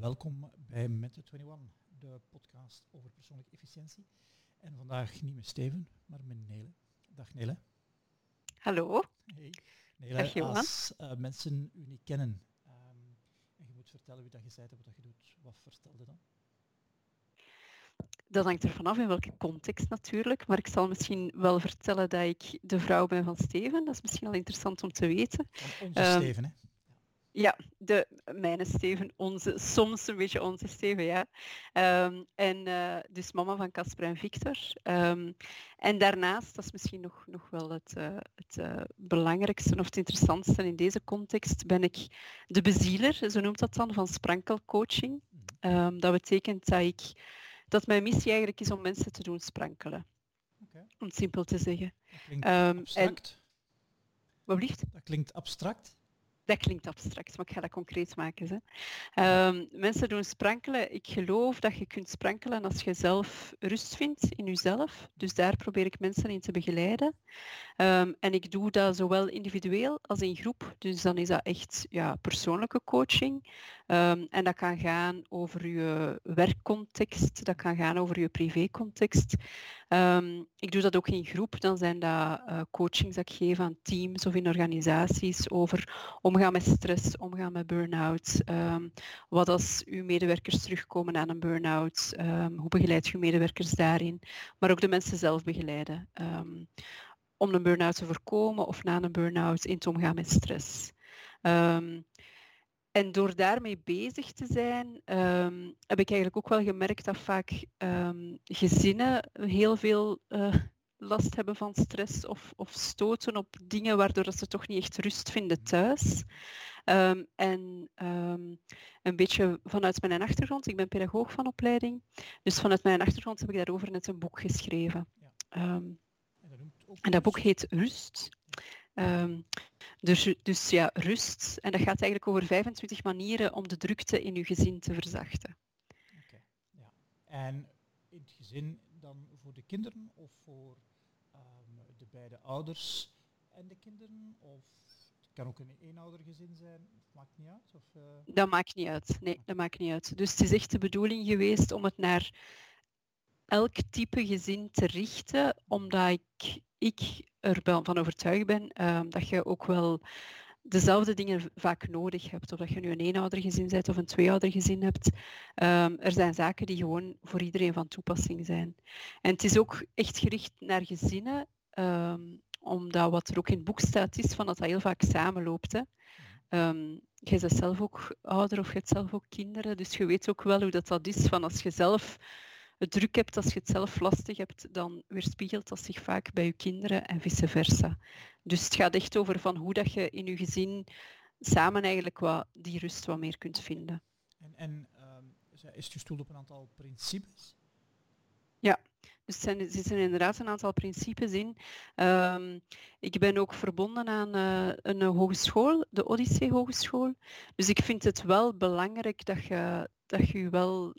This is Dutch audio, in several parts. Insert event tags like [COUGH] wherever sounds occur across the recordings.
welkom bij Mette 21, de podcast over persoonlijke efficiëntie. En vandaag niet met Steven, maar met Nele. Dag Nele. Hallo. Hey. Nele, als uh, mensen u niet kennen um, en je moet vertellen wie dat je bent en wat je doet, wat vertelde dan? Dat hangt er vanaf in welke context natuurlijk, maar ik zal misschien wel vertellen dat ik de vrouw ben van Steven. Dat is misschien al interessant om te weten. Van onze um, Steven, hè? Ja, de mijne Steven, onze, soms een beetje onze Steven, ja. Um, en uh, dus mama van Casper en Victor. Um, en daarnaast, dat is misschien nog, nog wel het, uh, het uh, belangrijkste of het interessantste in deze context, ben ik de bezieler, zo noemt dat dan, van sprankelcoaching. Um, dat betekent dat ik dat mijn missie eigenlijk is om mensen te doen sprankelen. Okay. Om het simpel te zeggen. Dat klinkt abstract. En, wat blieft? Dat klinkt abstract dat klinkt abstract, maar ik ga dat concreet maken. Hè. Um, mensen doen sprankelen. Ik geloof dat je kunt sprankelen als je zelf rust vindt in jezelf. Dus daar probeer ik mensen in te begeleiden. Um, en ik doe dat zowel individueel als in groep. Dus dan is dat echt ja, persoonlijke coaching. Um, en dat kan gaan over je werkcontext, dat kan gaan over je privécontext. Ik doe dat ook in groep. Dan zijn dat uh, coachings dat ik geef aan teams of in organisaties over omgaan met stress, omgaan met burn-out. Um, wat als uw medewerkers terugkomen aan een burn-out? Um, hoe begeleid je medewerkers daarin? Maar ook de mensen zelf begeleiden. Om een burn-out te voorkomen of na een burn-out in te omgaan met stress. En door daarmee bezig te zijn, heb ik eigenlijk ook wel gemerkt dat vaak gezinnen heel veel uh, last hebben van stress of, of stoten op dingen waardoor dat ze toch niet echt rust vinden thuis. Um, en um, een beetje vanuit mijn achtergrond, ik ben pedagoog van opleiding, dus vanuit mijn achtergrond heb ik daarover net een boek geschreven. Um, en, dat en, dat boek heet Rust. Dus, dus ja, rust. En dat gaat eigenlijk over 25 manieren om de drukte in uw gezin te verzachten. Oké, ja. En in het gezin dan voor de kinderen of voor um, de beide ouders en de kinderen? Of het kan ook een eenoudergezin zijn, maakt niet uit? Of, uh... Dat maakt niet uit, nee, dat maakt niet uit. Dus het is echt de bedoeling geweest om het naar elk type gezin te richten, omdat ik, ik ervan overtuigd ben um, dat je ook wel dezelfde dingen vaak nodig hebt. Of dat je nu een eenoudergezin bent of een tweeoudergezin hebt. Um, er zijn zaken die gewoon voor iedereen van toepassing zijn. En het is ook echt gericht naar gezinnen, um, omdat wat er ook in het boek staat is van dat dat heel vaak samenloopt. Hè. Je bent zelf ook ouder of je hebt zelf ook kinderen, dus je weet ook wel hoe dat, dat is van als je zelf het druk hebt, als je het zelf lastig hebt, dan weerspiegelt dat zich vaak bij je kinderen en vice versa. Dus het gaat echt over van hoe dat je in je gezin samen eigenlijk wat, die rust wat meer kunt vinden. En, en um, is het gestoeld op een aantal principes? Ja, dus er zitten inderdaad een aantal principes in. Um, ik ben ook verbonden aan uh, een hogeschool, de Odyssee Hogeschool. Dus ik vind het wel belangrijk dat je, dat je wel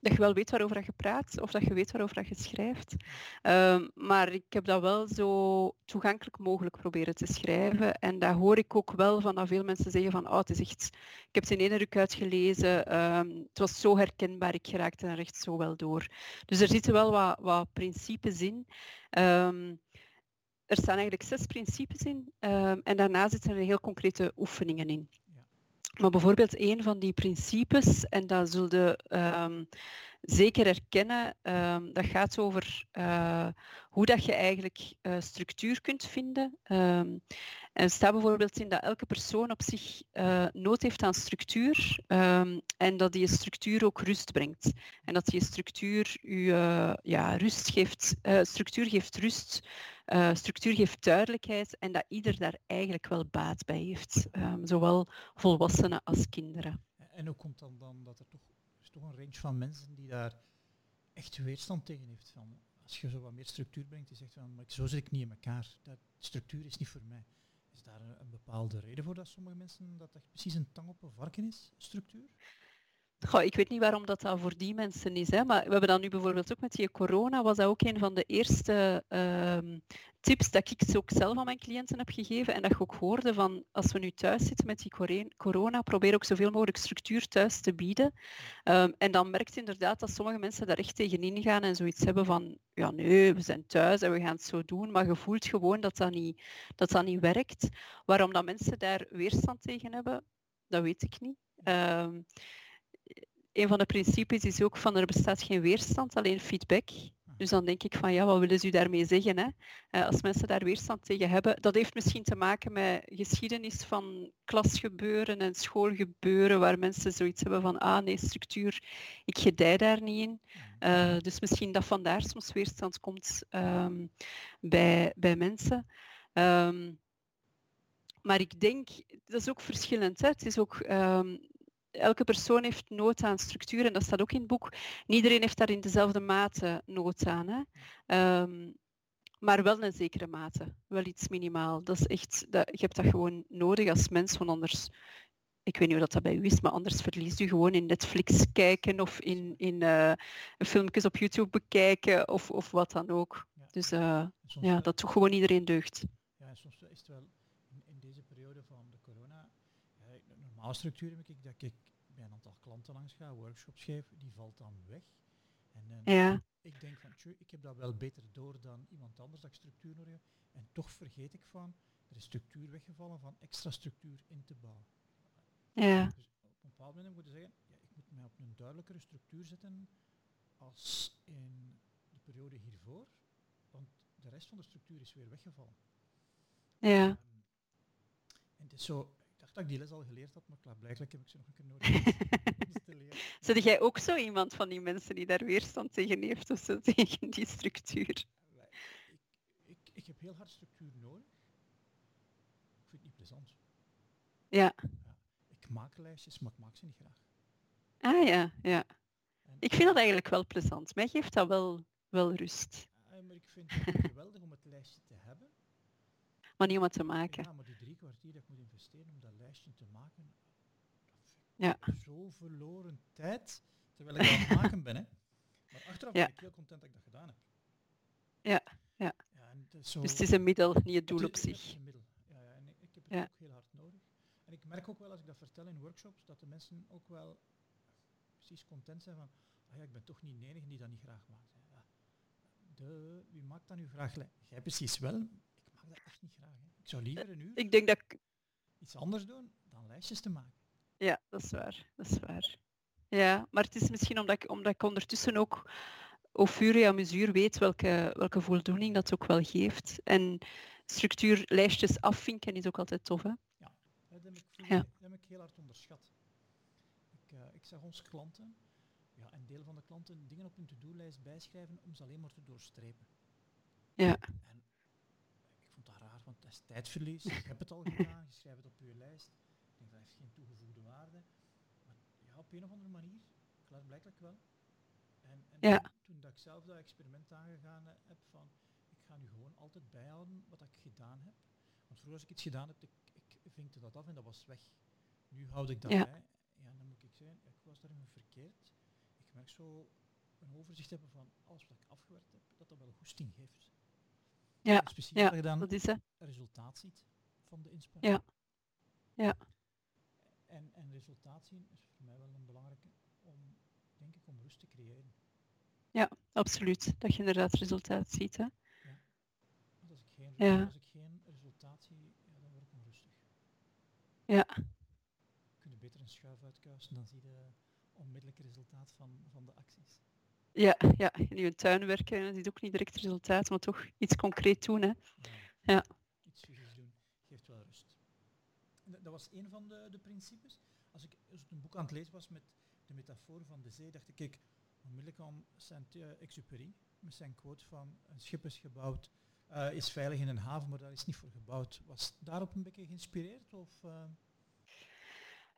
dat je wel weet waarover je praat of dat je weet waarover je schrijft. Um, maar ik heb dat wel zo toegankelijk mogelijk proberen te schrijven. En daar hoor ik ook wel van dat veel mensen zeggen van oh, het is echt, ik heb het in één ruk uitgelezen, um, het was zo herkenbaar, ik geraakte er echt zo wel door. Dus er zitten wel wat, wat principes in. Um, er staan eigenlijk zes principes in en daarna zitten er heel concrete oefeningen in. Maar bijvoorbeeld een van die principes, en dat zullen um, zeker herkennen, um, dat gaat over uh, hoe dat je eigenlijk uh, structuur kunt vinden. Um, en staat bijvoorbeeld in dat elke persoon op zich uh, nood heeft aan structuur en dat die structuur ook rust brengt. En dat die structuur u ja, rust geeft, structuur geeft rust, structuur geeft duidelijkheid en dat ieder daar eigenlijk wel baat bij heeft. zowel volwassenen als kinderen. En hoe komt dan, dan dat er toch toch een range van mensen die daar echt weerstand tegen heeft. Van, als je zo wat meer structuur brengt, die zegt van, maar zo zit ik niet in elkaar. Dat, structuur is niet voor mij. Is daar een, bepaalde reden voor dat sommige mensen dat dat precies een tang op een varken is, structuur? Goh, ik weet niet waarom dat, dat voor die mensen is, hè, maar we hebben dan nu bijvoorbeeld ook met die corona, was dat ook een van de eerste ehm, tips dat ik ook zelf aan mijn cliënten heb gegeven en dat je ook hoorde van als we nu thuis zitten met die corona, probeer ook zoveel mogelijk structuur thuis te bieden. Ehm, en dan merkt inderdaad dat sommige mensen daar echt tegenin gaan en zoiets hebben van ja nee, we zijn thuis en we gaan het zo doen, maar je voelt gewoon dat dat niet, dat dat niet werkt. Waarom dat mensen daar weerstand tegen hebben, dat weet ik niet. Um, een van de principes is ook van er bestaat geen weerstand, alleen feedback. Dus dan denk ik van ja, wat willen ze daarmee zeggen? Hè? Uh, als mensen daar weerstand tegen hebben, dat heeft misschien te maken met geschiedenis van klasgebeuren en schoolgebeuren, waar mensen zoiets hebben van ah nee, structuur, ik gedij daar niet in. Uh, dus misschien dat vandaar soms weerstand komt um, bij, bij mensen. Um, maar ik denk, dat is ook verschillend. Hè? Het is ook um, elke persoon heeft nood aan structuur en dat staat ook in het boek. iedereen heeft daar in dezelfde mate nood aan. Hè? Um, maar wel een zekere mate, wel iets minimaal. Dat is echt, dat, je hebt dat gewoon nodig als mens, want anders, ik weet niet hoe dat bij u is, maar anders verliest u gewoon in Netflix kijken of in, in uh, filmpjes op YouTube bekijken of, of wat dan ook. Ja. Dus uh, ja, dat toch gewoon iedereen deugt. Ja, soms is het wel in, in deze periode van de corona, ja, normale structuur heb ik dat ik bij een aantal klanten langs ga, workshops geef, die valt dan weg. En uh, ja. ik denk van, tjoe, ik heb dat wel beter door dan iemand anders dat ik structuur nodig heb. En toch vergeet ik van, er is structuur weggevallen van extra structuur in te bouwen. Ja. Dus op een bepaald moment moet je zeggen, ja, ik moet mij op een duidelijkere structuur zetten als in de periode hiervoor, want de rest van de structuur is weer weggevallen. Ja. Um, en het is zo, dacht dat ik die les al geleerd had, maar blijkbaar heb ik ze nog een keer nodig [LAUGHS] te leren. Zit jij ook zo iemand van die mensen die daar weerstand tegen heeft of zo, [LAUGHS] tegen die structuur? Ik, ik, ik heb heel hard structuur nodig. Ik vind het niet plezant. Ja. ja. Ik maak lijstjes, maar ik maak ze niet graag. Ah ja, ja. En ik vind dat eigenlijk wel plezant. Mij geeft dat wel, wel rust. Ja, maar ik vind het [LAUGHS] geweldig om het lijstje te hebben maar niet om het te maken. Ja, maar die drie kwartier dat ik moet investeren om dat lijstje te maken, ja. zo verloren tijd, terwijl ik aan het maken ben. Hè. Maar achteraf ja. ben ik heel content dat ik dat gedaan heb. Ja, ja. ja en het zo, dus het is een middel, niet het doel op zich. Een middel. Ja, ja, en ik, ik heb het ook heel hard nodig. En ik merk ook wel als ik dat vertel in workshops, dat de mensen ook wel precies content zijn van, ah ja, ik ben toch niet de enige die dat niet graag maakt. Ja. De, wie maakt dan uw vraag? Jij precies wel, dat echt niet graag. Hè. Ik zou liever een uur ik denk dat ik... iets anders doen dan lijstjes te maken. Ja, dat is waar. Dat is waar. Ja, maar het is misschien omdat ik, omdat ik ondertussen ook au fur et à mesure weet welke, welke voldoening dat ook wel geeft. En structuurlijstjes afvinken is ook altijd tof, hè? Ja, dat heb ik, ja. Dat heb ik heel hard onderschat. Ik, uh, ik zag onze klanten, ja, een deel van de klanten, dingen op hun to-do-lijst bijschrijven om ze alleen maar te doorstrepen. Ja. En want dat is tijdverlies. Je hebt het al gedaan, je schrijft het op je lijst. Ik denk, dat heeft geen toegevoegde waarde. Maar ja, op een of andere manier, blijkbaar wel. En, en ja. toen, dat ik zelf dat experiment aangegaan heb van, ik ga nu gewoon altijd bijhouden wat ik gedaan heb. Want vroeger als ik iets gedaan heb, ik, ik vinkte dat af en dat was weg. Nu houd ik dat ja. bij. Ja, dan moet ik zeggen, ik was daarin verkeerd. Ik merk zo een overzicht hebben van alles wat ik afgewerkt heb, dat dat wel goesting geeft. Ja, ja dat is het. resultaat ziet van de inspanning. Ja. ja. En, en resultaat zien is voor mij wel een belangrijke om, denk ik, om rust te creëren. Ja, absoluut. Dat je inderdaad resultaat ziet. Hè? Ja. Want als ik geen, ja. als ik geen resultaat zie, ja, dan word ik onrustig. Ja. Kun je beter een schuif uitkuisen, dan zie je onmiddellijk resultaat van, van de acties. Ja, ja, in je tuin werken, dat is ook niet direct resultaat, maar toch iets concreet doen. Hè. Ja. Iets doen geeft wel rust. Dat was een van de, de principes. Als ik, als ik een boek aan het lezen was met de metafoor van de zee, dacht ik, kijk, onmiddellijk aan Saint-Exupéry, met zijn quote van een schip is gebouwd, uh, is veilig in een haven, maar daar is niet voor gebouwd. Was daarop een beetje geïnspireerd? Of, uh?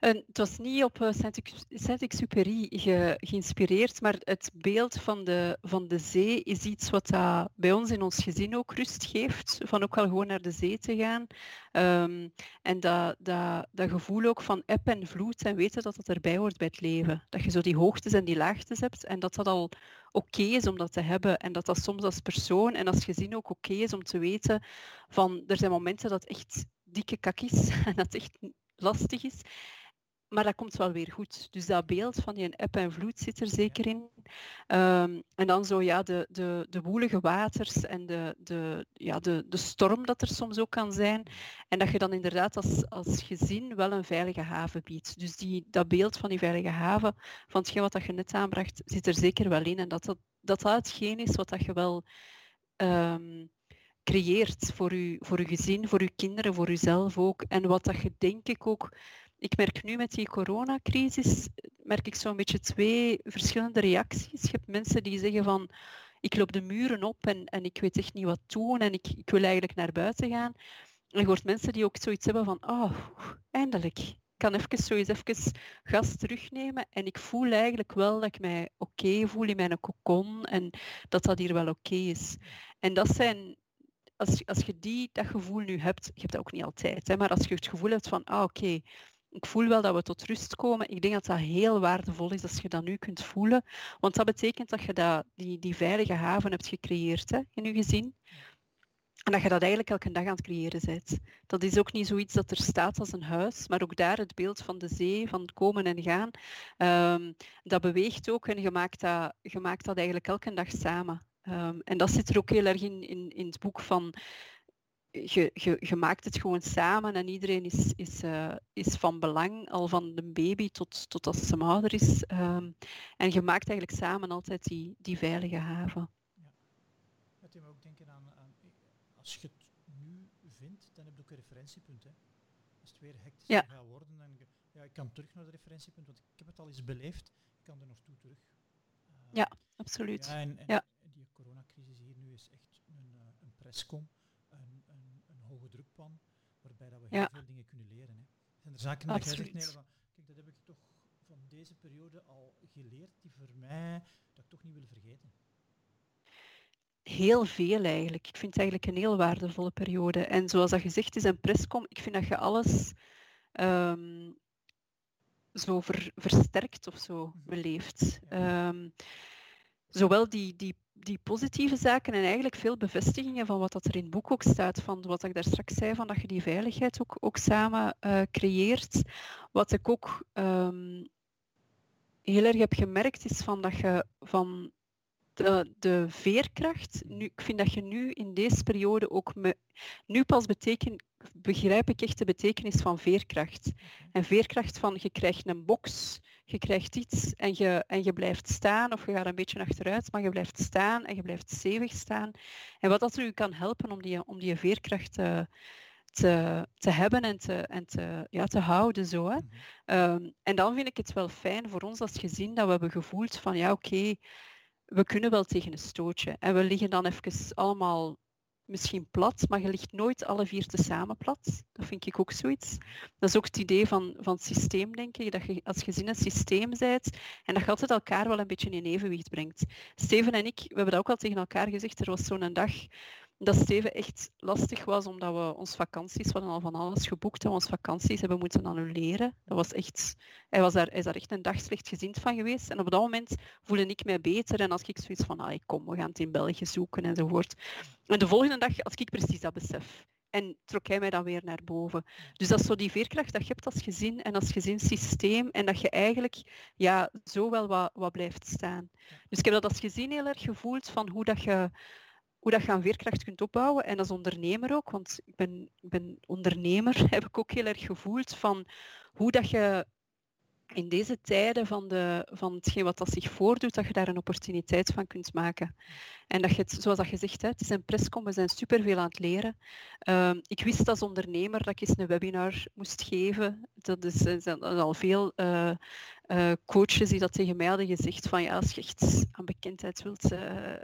En het was niet op uh, Saint-Exupéry ge, geïnspireerd, maar het beeld van de, van de zee is iets wat dat bij ons in ons gezin ook rust geeft, van ook wel gewoon naar de zee te gaan. Um, en dat, dat, dat gevoel ook van eb en vloed en weten dat dat erbij hoort bij het leven. Dat je zo die hoogtes en die laagtes hebt en dat dat al oké is om dat te hebben. En dat dat soms als persoon en als gezin ook oké is om te weten van er zijn momenten dat echt dikke kak is [LAUGHS] en dat echt lastig is. Maar dat komt wel weer goed. Dus dat beeld van die eb en vloed zit er zeker in. Um, en dan zo ja, de, de, de woelige waters en de, de, ja, de, de storm dat er soms ook kan zijn. En dat je dan inderdaad als, als gezin wel een veilige haven biedt. Dus die, dat beeld van die veilige haven, van hetgeen wat dat je net aanbracht, zit er zeker wel in. En dat dat, dat, dat hetgeen is wat dat je wel um, creëert voor je, voor je gezin, voor je kinderen, voor jezelf ook. En wat dat je denk ik ook ik merk nu met die coronacrisis, merk ik zo'n beetje twee verschillende reacties. Je hebt mensen die zeggen van, ik loop de muren op en, en ik weet echt niet wat doen en ik, ik wil eigenlijk naar buiten gaan. En je hoort mensen die ook zoiets hebben van, oh, eindelijk. Ik kan even zoiets even gas terugnemen en ik voel eigenlijk wel dat ik mij oké voel in mijn kokon en dat dat hier wel oké is. En dat zijn als, als je die, dat gevoel nu hebt, je hebt dat ook niet altijd, hè, maar als je het gevoel hebt van, ah oké, ik voel wel dat we tot rust komen. Ik denk dat dat heel waardevol is als je dat nu kunt voelen. Want dat betekent dat je dat, die, die veilige haven hebt gecreëerd hè, in je gezin. En dat je dat eigenlijk elke dag aan het creëren bent. Dat is ook niet zoiets dat er staat als een huis, maar ook daar het beeld van de zee, van komen en gaan, um, dat beweegt ook en je maakt dat, je maakt dat eigenlijk elke dag samen. Um, en dat zit er ook heel erg in, in, in het boek van je, je, je, maakt het gewoon samen en iedereen is, is, uh, is van belang, al van de baby tot, tot als ze ouder is. Um, en je maakt eigenlijk samen altijd die, die veilige haven. Ja. Het me ook denken aan, aan, als je het nu vindt, dan heb je ook een referentiepunt. Hè. Als het weer hectisch ja. gaat worden, dan ja, ik kan terug naar het referentiepunt, want ik heb het al eens beleefd, ik kan er nog toe terug. Uh, ja, absoluut. Ja, en, en ja. die coronacrisis hier nu is echt een, uh, een drukpan, waarbij dat we heel veel dingen kunnen leren. Hè. Zijn er zaken dat jij zegt, nee, van, kijk, dat heb ik toch van deze periode al geleerd, die voor mij, dat ik toch niet wil vergeten? Heel veel eigenlijk. Ik vind het eigenlijk een heel waardevolle periode. En zoals dat gezegd is, een prescom, ik vind dat je alles um, zo ver, versterkt of zo mhm. beleeft. Um, zowel die, die die positieve zaken en eigenlijk veel bevestigingen van wat dat er in het boek ook staat, van wat ik daar straks zei, van dat je die veiligheid ook, ook samen uh, creëert. Wat ik ook um, heel erg heb gemerkt is van dat je van de, de veerkracht, nu, ik vind dat je nu in deze periode ook me, nu pas beteken, begrijp ik echt de betekenis van veerkracht. En veerkracht van je krijgt een box, je krijgt iets en je, en je blijft staan of je gaat een beetje achteruit, maar je blijft staan en je blijft stevig staan. En wat dat u kan helpen om die, om die veerkracht te, te, te hebben en te, en te, ja, te houden. Zo, hè. Um, en dan vind ik het wel fijn voor ons als gezin dat we hebben gevoeld van ja oké, we kunnen wel tegen een stootje. En we liggen dan even allemaal misschien plat, maar je ligt nooit alle vier tezamen plat. Dat vind ik ook zoiets. Dat is ook het idee van, van systeem, denk ik, dat je als gezin een systeem bent en dat je altijd elkaar wel een beetje in evenwicht brengt. Steven en ik, we hebben dat ook al tegen elkaar gezegd, er was zo'n dag dat Steven echt lastig was, omdat we ons vakanties, we hadden al van alles geboekt en onze vakanties hebben moeten annuleren. Dat was echt, hij, was daar, hij is daar echt een dag slecht gezind van geweest. En op dat moment voelde ik mij beter en als ik zoiets van, ah, kom, we gaan het in België zoeken enzovoort. En de volgende dag had ik precies dat besef. En trok hij mij dan weer naar boven. Dus dat is zo die veerkracht dat je hebt als gezin en als gezinssysteem. En dat je eigenlijk ja, zo wel wat, wat blijft staan. Dus ik heb dat als gezin heel erg gevoeld van hoe dat je hoe dat je aan veerkracht kunt opbouwen. En als ondernemer ook, want ik ben, ik ben ondernemer, [LAUGHS] heb ik ook heel erg gevoeld van hoe dat je in deze tijden van, de, van hetgeen wat dat zich voordoet, dat je daar een opportuniteit van kunt maken. En dat je het, zoals dat je zegt, het is een presscom, we zijn superveel aan het leren. Uh, ik wist als ondernemer dat ik eens een webinar moest geven. Dat is, is al veel uh, uh, coaches die dat tegen mij hadden gezegd van ja, als je echt aan bekendheid wilt, uh,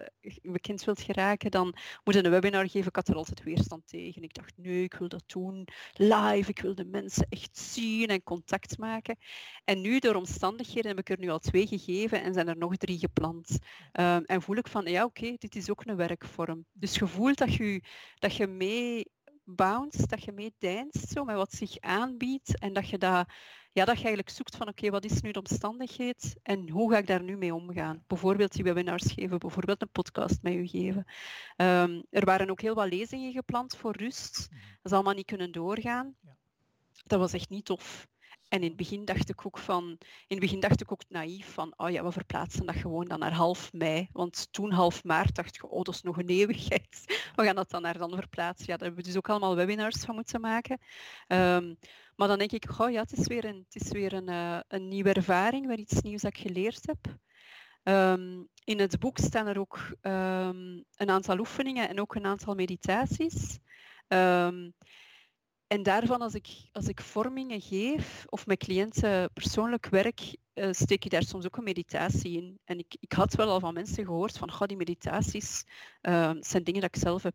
bekend wilt geraken, dan moet een webinar geven. Ik had er altijd weerstand tegen. Ik dacht, nee, ik wil dat doen live. Ik wil de mensen echt zien en contact maken. En nu, door omstandigheden, heb ik er nu al twee gegeven en zijn er nog drie gepland. Um, en voel ik van, ja, oké, dit is ook een werkvorm. Dus je voelt dat je, dat je mee bounce, dat je mee deinst zo, met wat zich aanbiedt en dat je, dat, ja, dat je eigenlijk zoekt van oké, wat is nu de omstandigheid en hoe ga ik daar nu mee omgaan? Bijvoorbeeld die webinars geven, bijvoorbeeld een podcast met u geven. Um, er waren ook heel wat lezingen gepland voor rust. Mhm. Dat is allemaal niet kunnen doorgaan. Dat was echt niet tof. En in het begin dacht ik ook van, in het begin dacht ik ook naïef van, oh ja, we verplaatsen dat gewoon dan naar half mei. Want toen half maart dacht ik, oh, dat is nog een eeuwigheid. [LAUGHS] We gaan dat dan naar dan verplaatsen. Ja, daar hebben we dus ook allemaal webinars van moeten maken. Um, maar dan denk ik, oh ja, het is weer een, het is weer een, uh, een nieuwe ervaring, weer iets nieuws dat ik geleerd heb. Um, in het boek staan er ook um, een aantal oefeningen en ook een aantal meditaties. En daarvan, als ik, als ik vormingen geef of met cliënten persoonlijk werk, uh, steek ik daar soms ook een meditatie in. En ik, ik had wel al van mensen gehoord van, die meditaties uh, zijn dingen dat ik zelf heb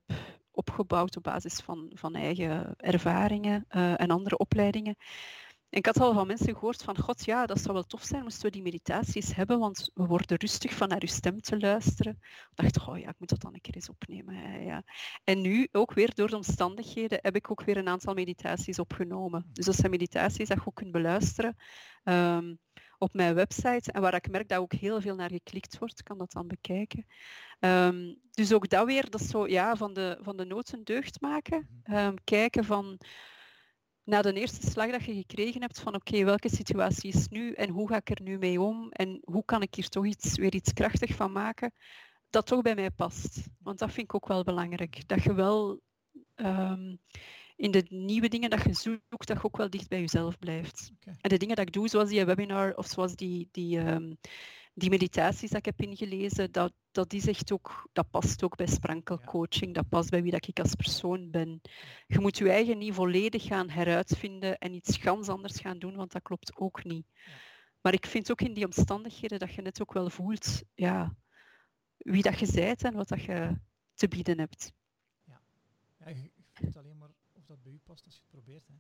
opgebouwd op basis van, van eigen ervaringen uh, en andere opleidingen ik had al van mensen gehoord van, god ja, dat zou wel tof zijn moesten we die meditaties hebben, want we worden rustig van naar uw stem te luisteren. Ik dacht, oh ja, ik moet dat dan een keer eens opnemen. Ja. En nu, ook weer door de omstandigheden, heb ik ook weer een aantal meditaties opgenomen. Dus dat zijn meditaties dat je ook kunt beluisteren um, op mijn website. En waar ik merk dat ook heel veel naar geklikt wordt, kan dat dan bekijken. Um, dus ook dat weer, dat is zo ja, van, de, van de nood een deugd maken. Um, kijken van na de eerste slag dat je gekregen hebt van oké, welke situatie is nu en hoe ga ik er nu mee om en hoe kan ik hier toch iets, weer iets krachtig van maken, dat toch bij mij past. Want dat vind ik ook wel belangrijk. Dat je wel um, in de nieuwe dingen dat je zoekt, dat je ook wel dicht bij jezelf blijft. Okay. En de dingen dat ik doe, zoals die webinar of zoals die, die um, die meditaties dat ik heb ingelezen, dat, dat is echt ook, dat past ook bij sprankelcoaching, dat past bij wie dat ik als persoon ben. Je moet je eigen niet volledig gaan heruitvinden en iets ganz anders gaan doen, want dat klopt ook niet. Maar ik vind ook in die omstandigheden dat je net ook wel voelt ja, wie dat je bent en wat dat je te bieden hebt. Ja, ja je voelt alleen maar of dat bij u past als je het probeert. Hè.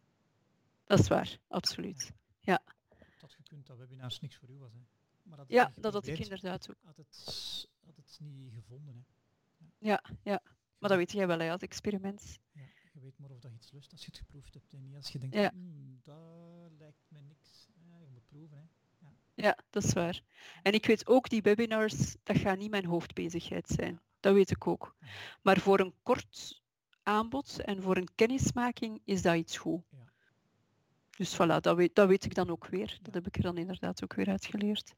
Dat is waar, absoluut. Ja. ja. Dat je kunt dat webinars niks voor u was. Hè. Maar dat ja, dat had ik inderdaad ook. Had het, had het niet gevonden. Hè. Ja. ja, ja. Maar dat weet jij wel, hè, als experiment. Ja, je weet maar of dat iets lust als je het geproefd hebt. En niet als je denkt, ja. Hmm, dat lijkt me niks. Ja, je moet proeven. Hè. Ja. ja, dat is waar. En ik weet ook, die webinars, dat gaat niet mijn hoofdbezigheid zijn. Dat weet ik ook. Maar voor een kort aanbod en voor een kennismaking is dat iets goed. Ja. Dus voilà, dat weet, dat weet ik dan ook weer. Dat heb ik er dan inderdaad ook weer uitgeleerd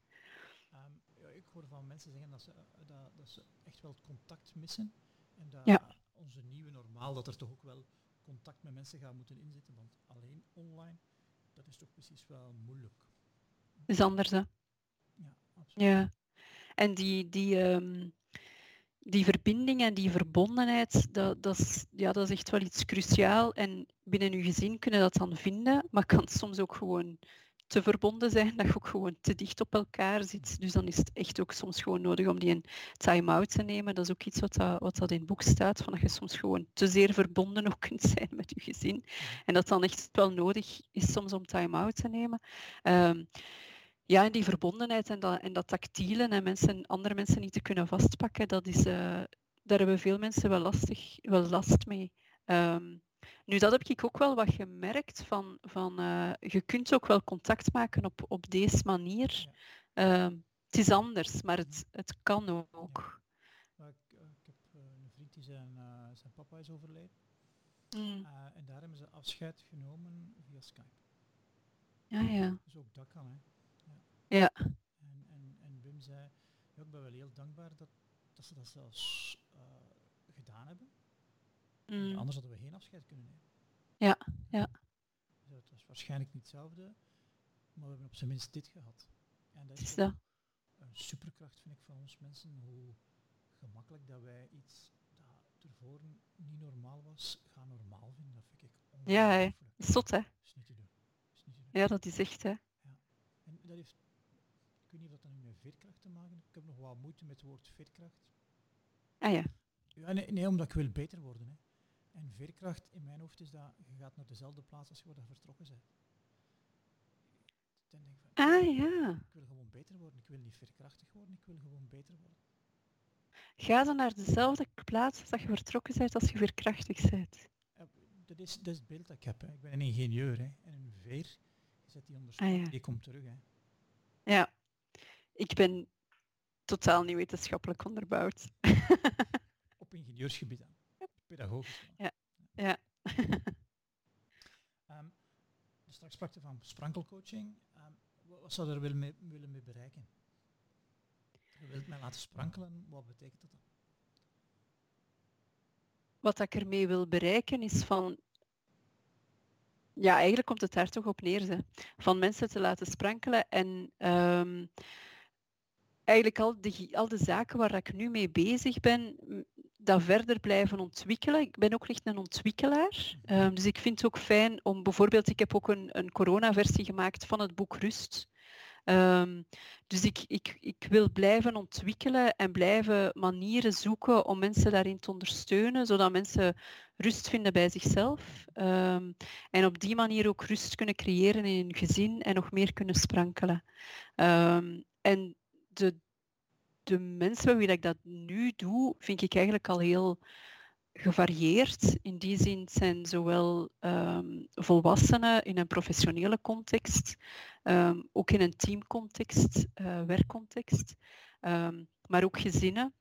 mensen zeggen dat ze, eh, dat, dat ze echt wel het contact missen. En dat onze nieuwe normaal, dat er toch ook wel contact met mensen gaat moeten inzetten. Want alleen online, dat is toch precies wel moeilijk. Is anders, hè? Ja, absoluut. Ja. En die, die, um, die verbinding en die verbondenheid, dat, dat, is, ja, dat is echt wel iets cruciaal. En binnen uw gezin kunnen dat dan vinden, maar kan soms ook gewoon te verbonden zijn, dat je ook gewoon te dicht op elkaar zit. Dus dan is het echt ook soms gewoon nodig om die een time-out te nemen. Dat is ook iets wat, dat, wat dat in het boek staat, van dat je soms gewoon te zeer verbonden ook kunt zijn met je gezin. En dat dan echt wel nodig is soms om time-out te nemen. Um, ja, en die verbondenheid en dat, en dat tactiele en mensen, andere mensen niet te kunnen vastpakken, dat is, uh, daar hebben veel mensen wel, lastig, wel last mee. Um, nu, dat heb ik ook wel wat gemerkt van, van uh, je kunt ook wel contact maken op, op deze manier. Uh, het is anders, maar het, het kan ook. Ja. Ik, uh, ik, heb eh, een vriend die zijn, zijn papa is overleden. Mm. en daar hebben ze afscheid genomen via Skype. Ja, ja. Dus ook dat kan, hè. Ja. ja. En, en, en Wim zei, ja, ik ben wel heel dankbaar dat, dat ze dat zelfs gedaan hebben. Mm. Anders hadden we geen afscheid kunnen nemen. Ja, ja. Dus het was waarschijnlijk niet hetzelfde, maar we hebben op zijn minst dit gehad. En dat is, dat. een superkracht, vind ik, van ons mensen. Hoe gemakkelijk dat wij iets dat ervoor niet normaal was, gaan normaal vinden. Dat vind ik Ja, hè. zot hè. is niet te doen. Ja, dat is echt hè. Ja. En dat heeft weet niet of dat nu met veerkracht te maken. Ik heb nog wat moeite met het woord veerkracht. Ah ja. Ja, nee, nee, omdat ik wil beter worden. Hè. En veerkracht in mijn hoofd is dat je gaat naar dezelfde plaats als je wordt vertrokken bent. Dan denk van, Ah ja. ik wil gewoon beter worden. Ik wil niet veerkrachtig worden, ik wil gewoon beter worden. Ga dan naar dezelfde plaats als dat je vertrokken bent als je veerkrachtig bent. Ja, dat, is, dat is het beeld dat ik heb. Hè. Ik ben een ingenieur. Hè. En een veer, zet die onder Ah, ja. die komt terug. Hè. Ja. Ik ben totaal niet wetenschappelijk onderbouwd. Op ingenieursgebied dan. Pedagogisch. dan. ja. [LAUGHS] Ehm, dus straks sprak je van sprankelcoaching. Ehm, wa- wat zou je er willen mee, willen mee bereiken? Je wilt mij laten sprankelen, wat betekent dat dan? Wat ik ermee wil bereiken is van... Ja, eigenlijk komt het daar toch op neer. Hè. Van mensen te laten sprankelen en ehm, eigenlijk al de, al de zaken waar ik nu mee bezig ben, dat verder blijven ontwikkelen. Ik ben ook echt een ontwikkelaar. Ehm, dus ik vind het ook fijn om bijvoorbeeld, ik heb ook een, een corona-versie gemaakt van het boek Rust. Ehm, dus ik, ik, ik wil blijven ontwikkelen en blijven manieren zoeken om mensen daarin te ondersteunen, zodat mensen rust vinden bij zichzelf. Ehm, en op die manier ook rust kunnen creëren in hun gezin en nog meer kunnen sprankelen. En de, de mensen bij wie ik dat nu doe, vind ik eigenlijk al heel gevarieerd. In die zin zijn zowel ehm, volwassenen in een professionele context, ehm, ook in een teamcontext, eh, werkcontext, ehm, maar ook gezinnen,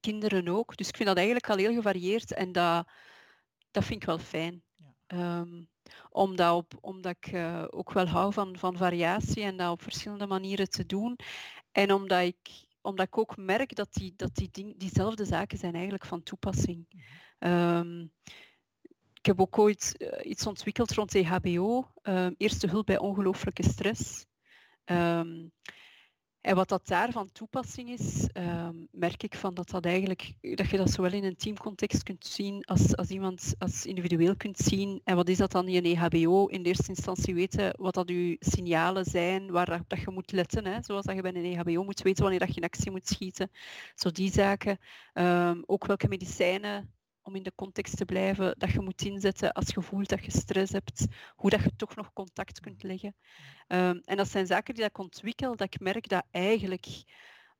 kinderen ook. Dus ik vind dat eigenlijk al heel gevarieerd en dat, dat vind ik wel fijn. Ja. Omdat, op, omdat ik eh, ook wel hou van, van variatie en dat op verschillende manieren te doen. En omdat ik, omdat ik ook merk dat, die, dat die ding, diezelfde zaken zijn eigenlijk van toepassing. Mhm. Ehm, ik heb ook ooit eh, iets ontwikkeld rond EHBO, ehm, eerste hulp bij ongelooflijke stress. Ehm, en wat dat daar van toepassing is, ehm, merk ik van dat, dat, eigenlijk, dat je dat zowel in een teamcontext kunt zien als, als iemand als individueel kunt zien. En wat is dat dan in een EHBO? In de eerste instantie weten wat dat je signalen zijn, waar dat, dat je moet letten. Hè? Zoals dat je bij een EHBO moet weten wanneer dat je in actie moet schieten. Zo die zaken. Ehm, ook welke medicijnen om in de context te blijven, dat je moet inzetten als je voelt dat je stress hebt, hoe dat je toch nog contact kunt leggen. Ehm, en dat zijn zaken die dat ik ontwikkel, dat ik merk dat eigenlijk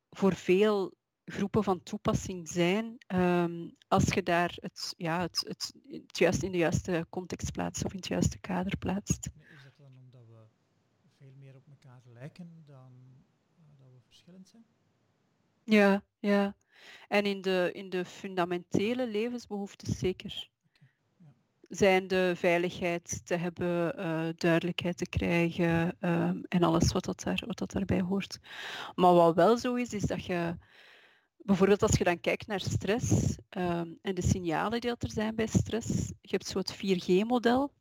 voor veel groepen van toepassing zijn, ehm, als je daar het, ja, het, het, het juist in de juiste context plaatst of in het juiste kader plaatst. Is dat dan omdat we veel meer op elkaar lijken dan eh, dat we verschillend zijn? Ja, ja. En in de, in de fundamentele levensbehoeftes zeker. ja. Zijn de veiligheid te hebben, eh, duidelijkheid te krijgen ehm, en alles wat dat, daar, wat dat daarbij hoort. Maar wat wel zo is, is dat je bijvoorbeeld als je dan kijkt naar stress ehm, en de signalen die dat er zijn bij stress, je hebt zo het 4G-model.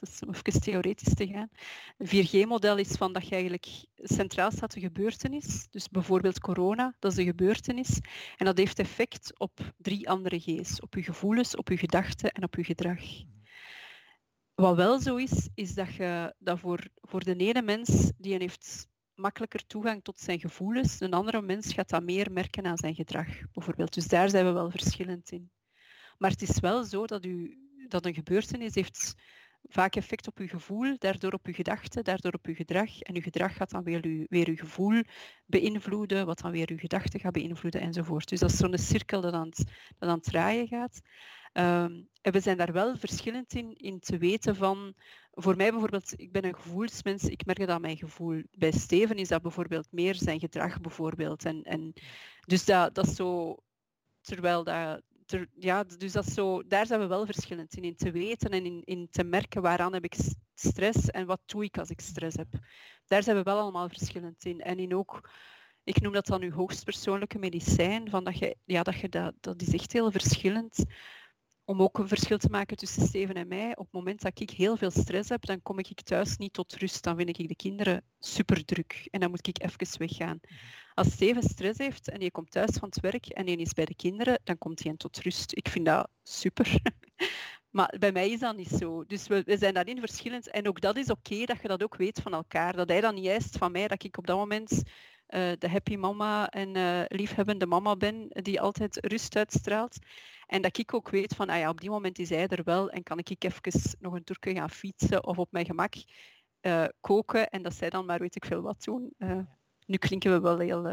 Is om even theoretisch te gaan. Een 4G-model is van dat je eigenlijk centraal staat de gebeurtenis. Dus bijvoorbeeld corona, dat is de gebeurtenis. En dat heeft effect op drie andere G's. Op je gevoelens, op je gedachten en op je gedrag. Wat wel zo is, is dat je voor, voor de ene mens die heeft makkelijker toegang tot zijn gevoelens, een andere mens gaat dat meer merken aan zijn gedrag, bijvoorbeeld. Dus daar zijn we wel verschillend in. Maar het is wel zo dat, u, dat een gebeurtenis heeft vaak effect op uw gevoel, daardoor op uw gedachten, daardoor op uw gedrag. En uw gedrag gaat dan weer uw, weer uw gevoel beïnvloeden, wat dan weer uw gedachten gaat beïnvloeden enzovoort. Dus dat is zo'n cirkel dat aan het, dat aan het draaien gaat. Ehm, en we zijn daar wel verschillend in, in te weten van... Voor mij bijvoorbeeld, ik ben een gevoelsmens, ik merk dat mijn gevoel. Bij Steven is dat bijvoorbeeld meer zijn gedrag bijvoorbeeld. En, en dus dat, dat is zo... Terwijl dat... Ja, dus dat zo, daar zijn we wel verschillend in, in te weten en in, in te merken waaraan heb ik stress en wat doe ik als ik stress heb. Daar zijn we wel allemaal verschillend in. En in ook, ik noem dat dan uw hoogstpersoonlijke medicijn, van dat, je, ja, dat, je dat, dat is echt heel verschillend om ook een verschil te maken tussen Steven en mij. Op het moment dat ik heel veel stress heb, dan kom ik thuis niet tot rust. Dan vind ik de kinderen super druk en dan moet ik even weggaan. Als Steven stress heeft en je komt thuis van het werk en je is bij de kinderen, dan komt hij tot rust. Ik vind dat super. [LAUGHS] Maar bij mij is dat niet zo. Dus we, we zijn daarin verschillend. En ook dat is oké, dat je dat ook weet van elkaar. Dat hij dan niet eist van mij dat ik op dat moment de happy mama en uh, liefhebbende mama ben, die altijd rust uitstraalt. En dat ik ook weet van, ah ja, op die moment is hij er wel en kan ik even nog een toerke gaan fietsen of op mijn gemak uh, koken en dat zij dan maar weet ik veel wat doen. nu klinken we wel heel,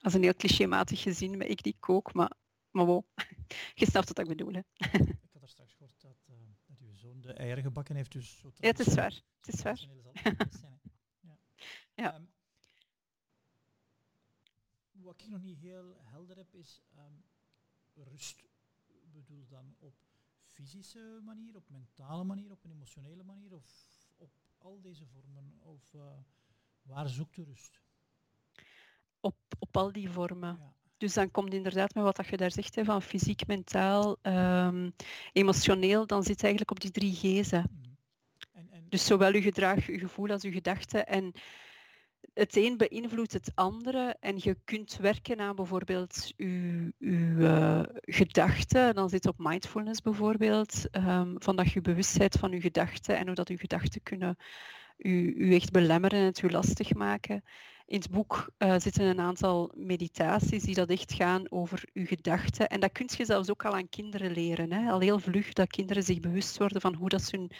als een heel clichématig gezin met ik die kook, maar, maar wow, [LAUGHS] je snapt wat ik bedoel. Hè. [LAUGHS] ik had er straks gehoord dat, dat uw zoon de eieren gebakken heeft, dus zo Ja, het is waar. Het is waar. [LAUGHS] ja. ja. Um, wat ik nog niet heel helder heb, is um, rust bedoel dan op fysische manier, op mentale manier, op een emotionele manier of op al deze vormen? Of uh, waar zoekt de rust? Op, op al die vormen. Ja. Dus dan komt inderdaad met wat je daar zegt, hè, van fysiek, mentaal, um, emotioneel, dan zit het eigenlijk op die drie G'en. Mm. En, en... Dus zowel je gedrag, je gevoel als je gedachten. En het een beïnvloedt het andere en je kunt werken aan bijvoorbeeld je, je uh, gedachten. Dan zit op mindfulness bijvoorbeeld, um, van dat je bewustheid van je gedachten en hoe dat je gedachten kunnen u echt belemmeren en het u lastig maken. In het boek uh, zitten een aantal meditaties die dat echt gaan over uw gedachten. En dat kun je zelfs ook al aan kinderen leren. Hè? Al heel vlug dat kinderen zich bewust worden van hoe dat ze hun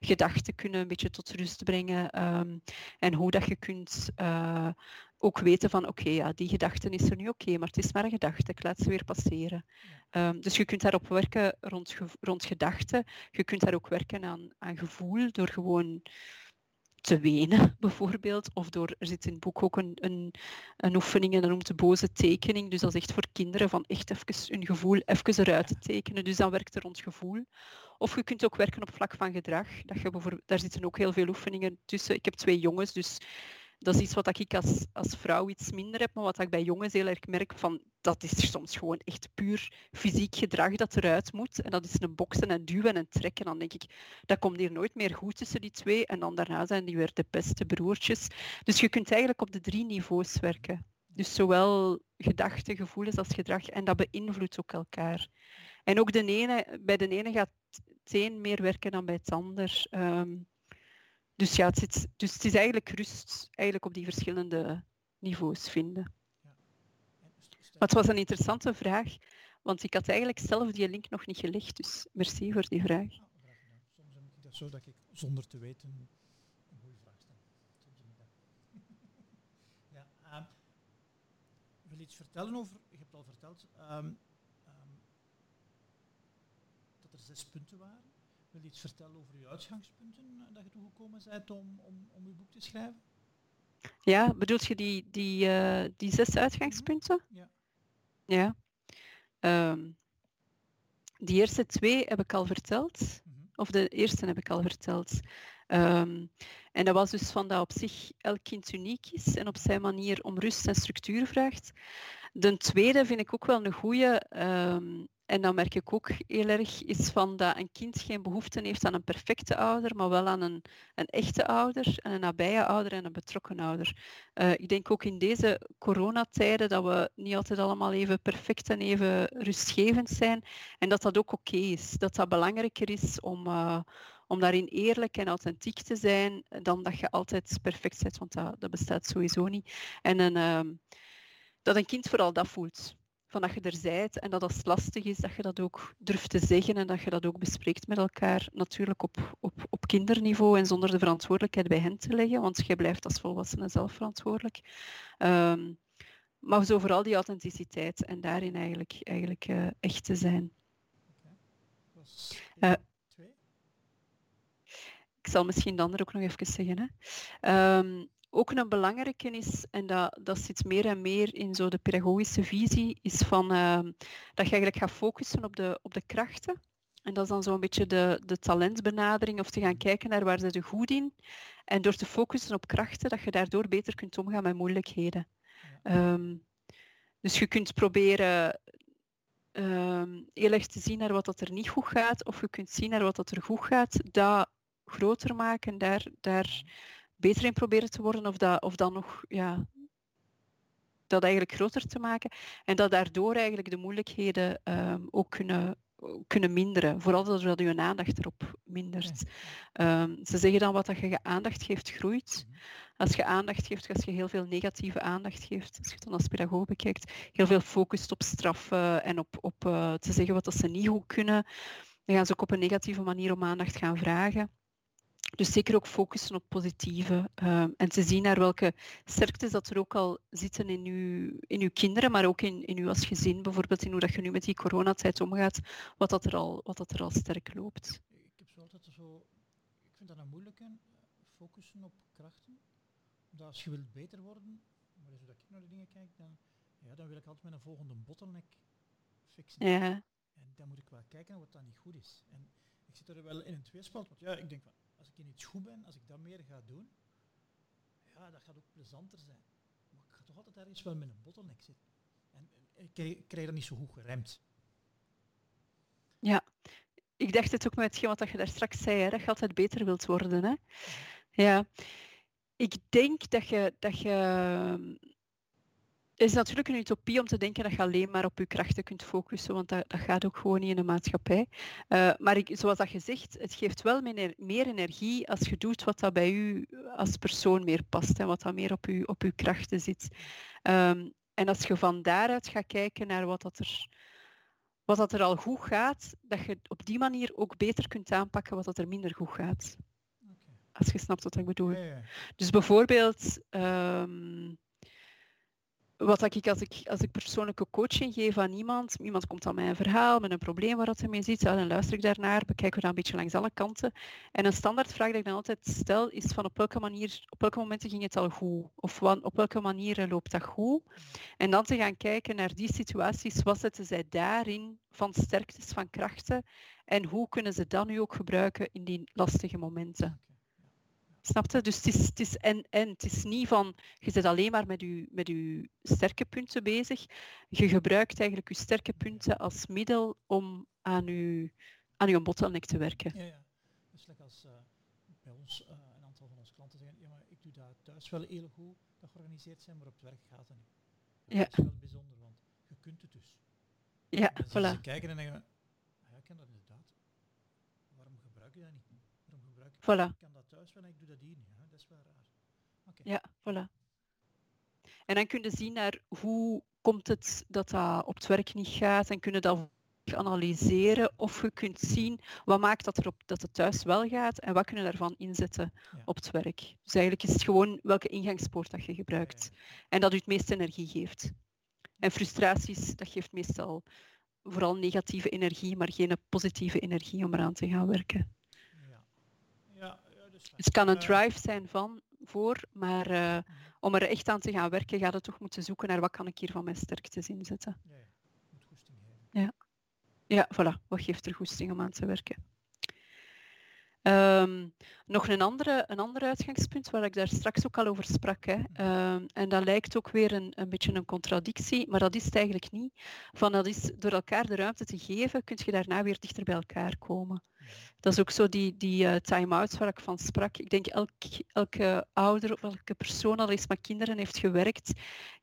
gedachten kunnen een beetje tot rust brengen. Um, en hoe dat je kunt uh, ook weten van oké, okay, ja, die gedachte is er nu oké, okay, maar het is maar een gedachte, ik laat ze weer passeren. Um, dus je kunt daarop werken rond, rond gedachten. Je kunt daar ook werken aan, aan gevoel door gewoon te wenen, [LAUGHS] bijvoorbeeld. Of door, er zit in het boek ook een, een, een oefening en dat noemt de boze tekening. Dus dat is echt voor kinderen van echt even hun gevoel even eruit te tekenen. Dus dan werkt er rond gevoel. Of je kunt ook werken op vlak van gedrag. Dat je daar zitten ook heel veel oefeningen tussen. Ik heb twee jongens, dus dat is iets wat ik als, als vrouw iets minder heb, maar wat ik bij jongens heel erg merk van dat is soms gewoon echt puur fysiek gedrag dat eruit moet. En dat is een boksen en duwen en trekken. Dan denk ik, dat komt hier nooit meer goed tussen die twee. En dan daarna zijn die weer de beste broertjes. Dus je kunt eigenlijk op de drie niveaus werken. Dus zowel gedachten, gevoelens als gedrag. En dat beïnvloedt ook elkaar. En ook de ene, bij de ene gaat het een meer werken dan bij het ander. Um, dus ja, het, zit, dus het is eigenlijk rust eigenlijk op die verschillende niveaus vinden. Maar het was een interessante vraag, want ik had eigenlijk zelf die link nog niet gelegd, dus merci voor die vraag. Soms heb ik dat zo dat ik zonder te weten een goede vraag stel. [LAUGHS] ja, ik wil iets vertellen over, je hebt al verteld, um, um, dat er zes punten waren wil je iets vertellen over je uitgangspunten eh, dat je toegekomen bent om, om, om je boek te schrijven? Ja, bedoelt je die, die, uh, die zes uitgangspunten? Mhm. Ja. Ja. Um, die eerste twee heb ik al verteld. Mm -hmm. Of de eerste heb ik al verteld. Um, en dat was dus van dat op zich elk kind uniek is en op zijn manier om rust en structuur vraagt. De tweede vind ik ook wel een goede. Um, en dan merk ik ook heel erg is van dat een kind geen behoefte heeft aan een perfecte ouder, maar wel aan een, een echte ouder, een nabije ouder en een betrokken ouder. Uh, ik denk ook in deze coronatijden dat we niet altijd allemaal even perfect en even rustgevend zijn. En dat dat ook oké is. Dat dat belangrijker is om, uh, om daarin eerlijk en authentiek te zijn dan dat je altijd perfect bent, want dat, dat bestaat sowieso niet. En een, uh, dat een kind vooral dat voelt van dat je er zijt en dat als het lastig is, dat je dat ook durft te zeggen en dat je dat ook bespreekt met elkaar. Natuurlijk op, op, op kinderniveau en zonder de verantwoordelijkheid bij hen te leggen, want jij blijft als volwassene zelf verantwoordelijk. Um, maar zo vooral die authenticiteit en daarin eigenlijk, eigenlijk uh, echt te zijn. Uh, ik zal misschien de andere ook nog even zeggen. Hè. Um, ook een belangrijke is, en dat, dat zit meer en meer in zo de pedagogische visie, is van, uh, dat je eigenlijk gaat focussen op de, op de krachten. En dat is dan zo'n beetje de, de talentbenadering, of te gaan kijken naar waar ze er goed in. En door te focussen op krachten, dat je daardoor beter kunt omgaan met moeilijkheden. Um, dus je kunt proberen um, heel erg te zien naar wat dat er niet goed gaat, of je kunt zien naar wat dat er goed gaat, dat groter maken, daar, daar beter in proberen te worden of dat, of dan nog ja, dat eigenlijk groter te maken. En dat daardoor eigenlijk de moeilijkheden um, ook kunnen, kunnen minderen. Vooral doordat je aandacht erop mindert. Ehm, ze zeggen dan wat dat je aandacht geeft, groeit. Mhm. Als je aandacht geeft, als je heel veel negatieve aandacht geeft, als je het dan als pedagoog bekijkt, heel veel focust op straffen en op, op uh, te zeggen wat dat ze niet goed kunnen, dan gaan ze ook op een negatieve manier om aandacht gaan vragen. Dus zeker ook focussen op positieve uh, en te zien naar welke sterktes dat er ook al zitten in uw, in uw kinderen, maar ook in, in u als gezin, bijvoorbeeld in hoe dat je nu met die coronatijd omgaat, wat dat er al, wat dat er al sterk loopt. Ik heb zo altijd zo, ik vind dat een moeilijke, focussen op krachten. Omdat als je wilt beter worden, maar als ik naar de dingen kijk, dan, ja, dan wil ik altijd met een volgende bottleneck fixen. Ja. En dan moet ik wel kijken wat dat niet goed is. En ik zit er wel in een tweespalt, want ja, ik denk van, als ik in iets goed ben, als ik dat meer ga doen, ja, dat gaat ook plezanter zijn. Maar ik ga toch altijd ergens wel met een bottleneck zitten. En, ik krijg, dat niet zo goed geremd. Ja, ik dacht het ook met hetgeen wat je daar straks zei, hè, dat je altijd beter wilt worden. Hè? Ja, ik denk dat je, dat je is natuurlijk een utopie om te denken dat je alleen maar op je krachten kunt focussen, want dat, dat gaat ook gewoon niet in een maatschappij. Uh, maar ik, zoals dat je zegt, het geeft wel meer, meer, energie als je doet wat dat bij u als persoon meer past en wat dat meer op je, op uw krachten zit. Um, en als je van daaruit gaat kijken naar wat dat er, wat dat er al goed gaat, dat je op die manier ook beter kunt aanpakken wat dat er minder goed gaat. Okay. Als je snapt wat ik bedoel. Ja, ja. Dus bijvoorbeeld... Um, wat ik als, ik als ik persoonlijke coaching geef aan iemand, iemand komt aan mij een verhaal met een probleem waar hij mee zit, dan luister ik daarnaar, bekijken we dat een beetje langs alle kanten. En een standaardvraag die ik dan altijd stel is van op welke manier, op welke momenten ging het al goed? Of op welke manier loopt dat goed? En dan te gaan kijken naar die situaties, wat zetten zij daarin van sterktes, van krachten? En hoe kunnen ze dat nu ook gebruiken in die lastige momenten? Snap je? Dus het is, het is en en. Het is niet van je zit alleen maar met je, met sterke punten bezig. Je gebruikt eigenlijk je sterke punten als middel om aan je, aan je bottleneck te werken. Ja, ja. Dus like als uh, bij ons uh, een aantal van onze klanten zeggen, ja, maar ik doe dat thuis wel heel goed, dat georganiseerd zijn, maar op het werk gaat het niet. Dat ja. is wel bijzonder, want je kunt het dus. Ja, en voilà. Ze kijken en denken, ah, ja, ik kan dat inderdaad. Waarom gebruik je dat niet? Waarom gebruik je voilà. Thuis wel ik doe dat hier niet. Hè? Dat is wel raar. Okay. Ja, voilà. En dan kun je zien naar hoe komt het dat dat op het werk niet gaat en kunnen dat analyseren of je kunt zien wat maakt dat, er op, dat het thuis wel gaat en wat kunnen we daarvan inzetten op het werk. Dus eigenlijk is het gewoon welke ingangspoort dat je gebruikt en dat u het meeste energie geeft. En frustraties, dat geeft meestal vooral negatieve energie, maar geen positieve energie om eraan te gaan werken. Het kan een drive zijn van, voor, maar uh, om er echt aan te gaan werken, gaat het toch moeten zoeken naar wat kan ik hier van mijn sterktes inzetten. Ja, ja. Moet goesting Ja. ja, voilà. Wat geeft er goesting om aan te werken? Um, nog een, andere, een ander uitgangspunt waar ik daar straks ook al over sprak. Hè. Um, en dat lijkt ook weer een, een beetje een contradictie, maar dat is het eigenlijk niet. Van dat is door elkaar de ruimte te geven, kun je daarna weer dichter bij elkaar komen. Dat is ook zo die, die uh, time-outs waar ik van sprak. Ik denk elk, elke ouder of elke persoon al eens met kinderen heeft gewerkt,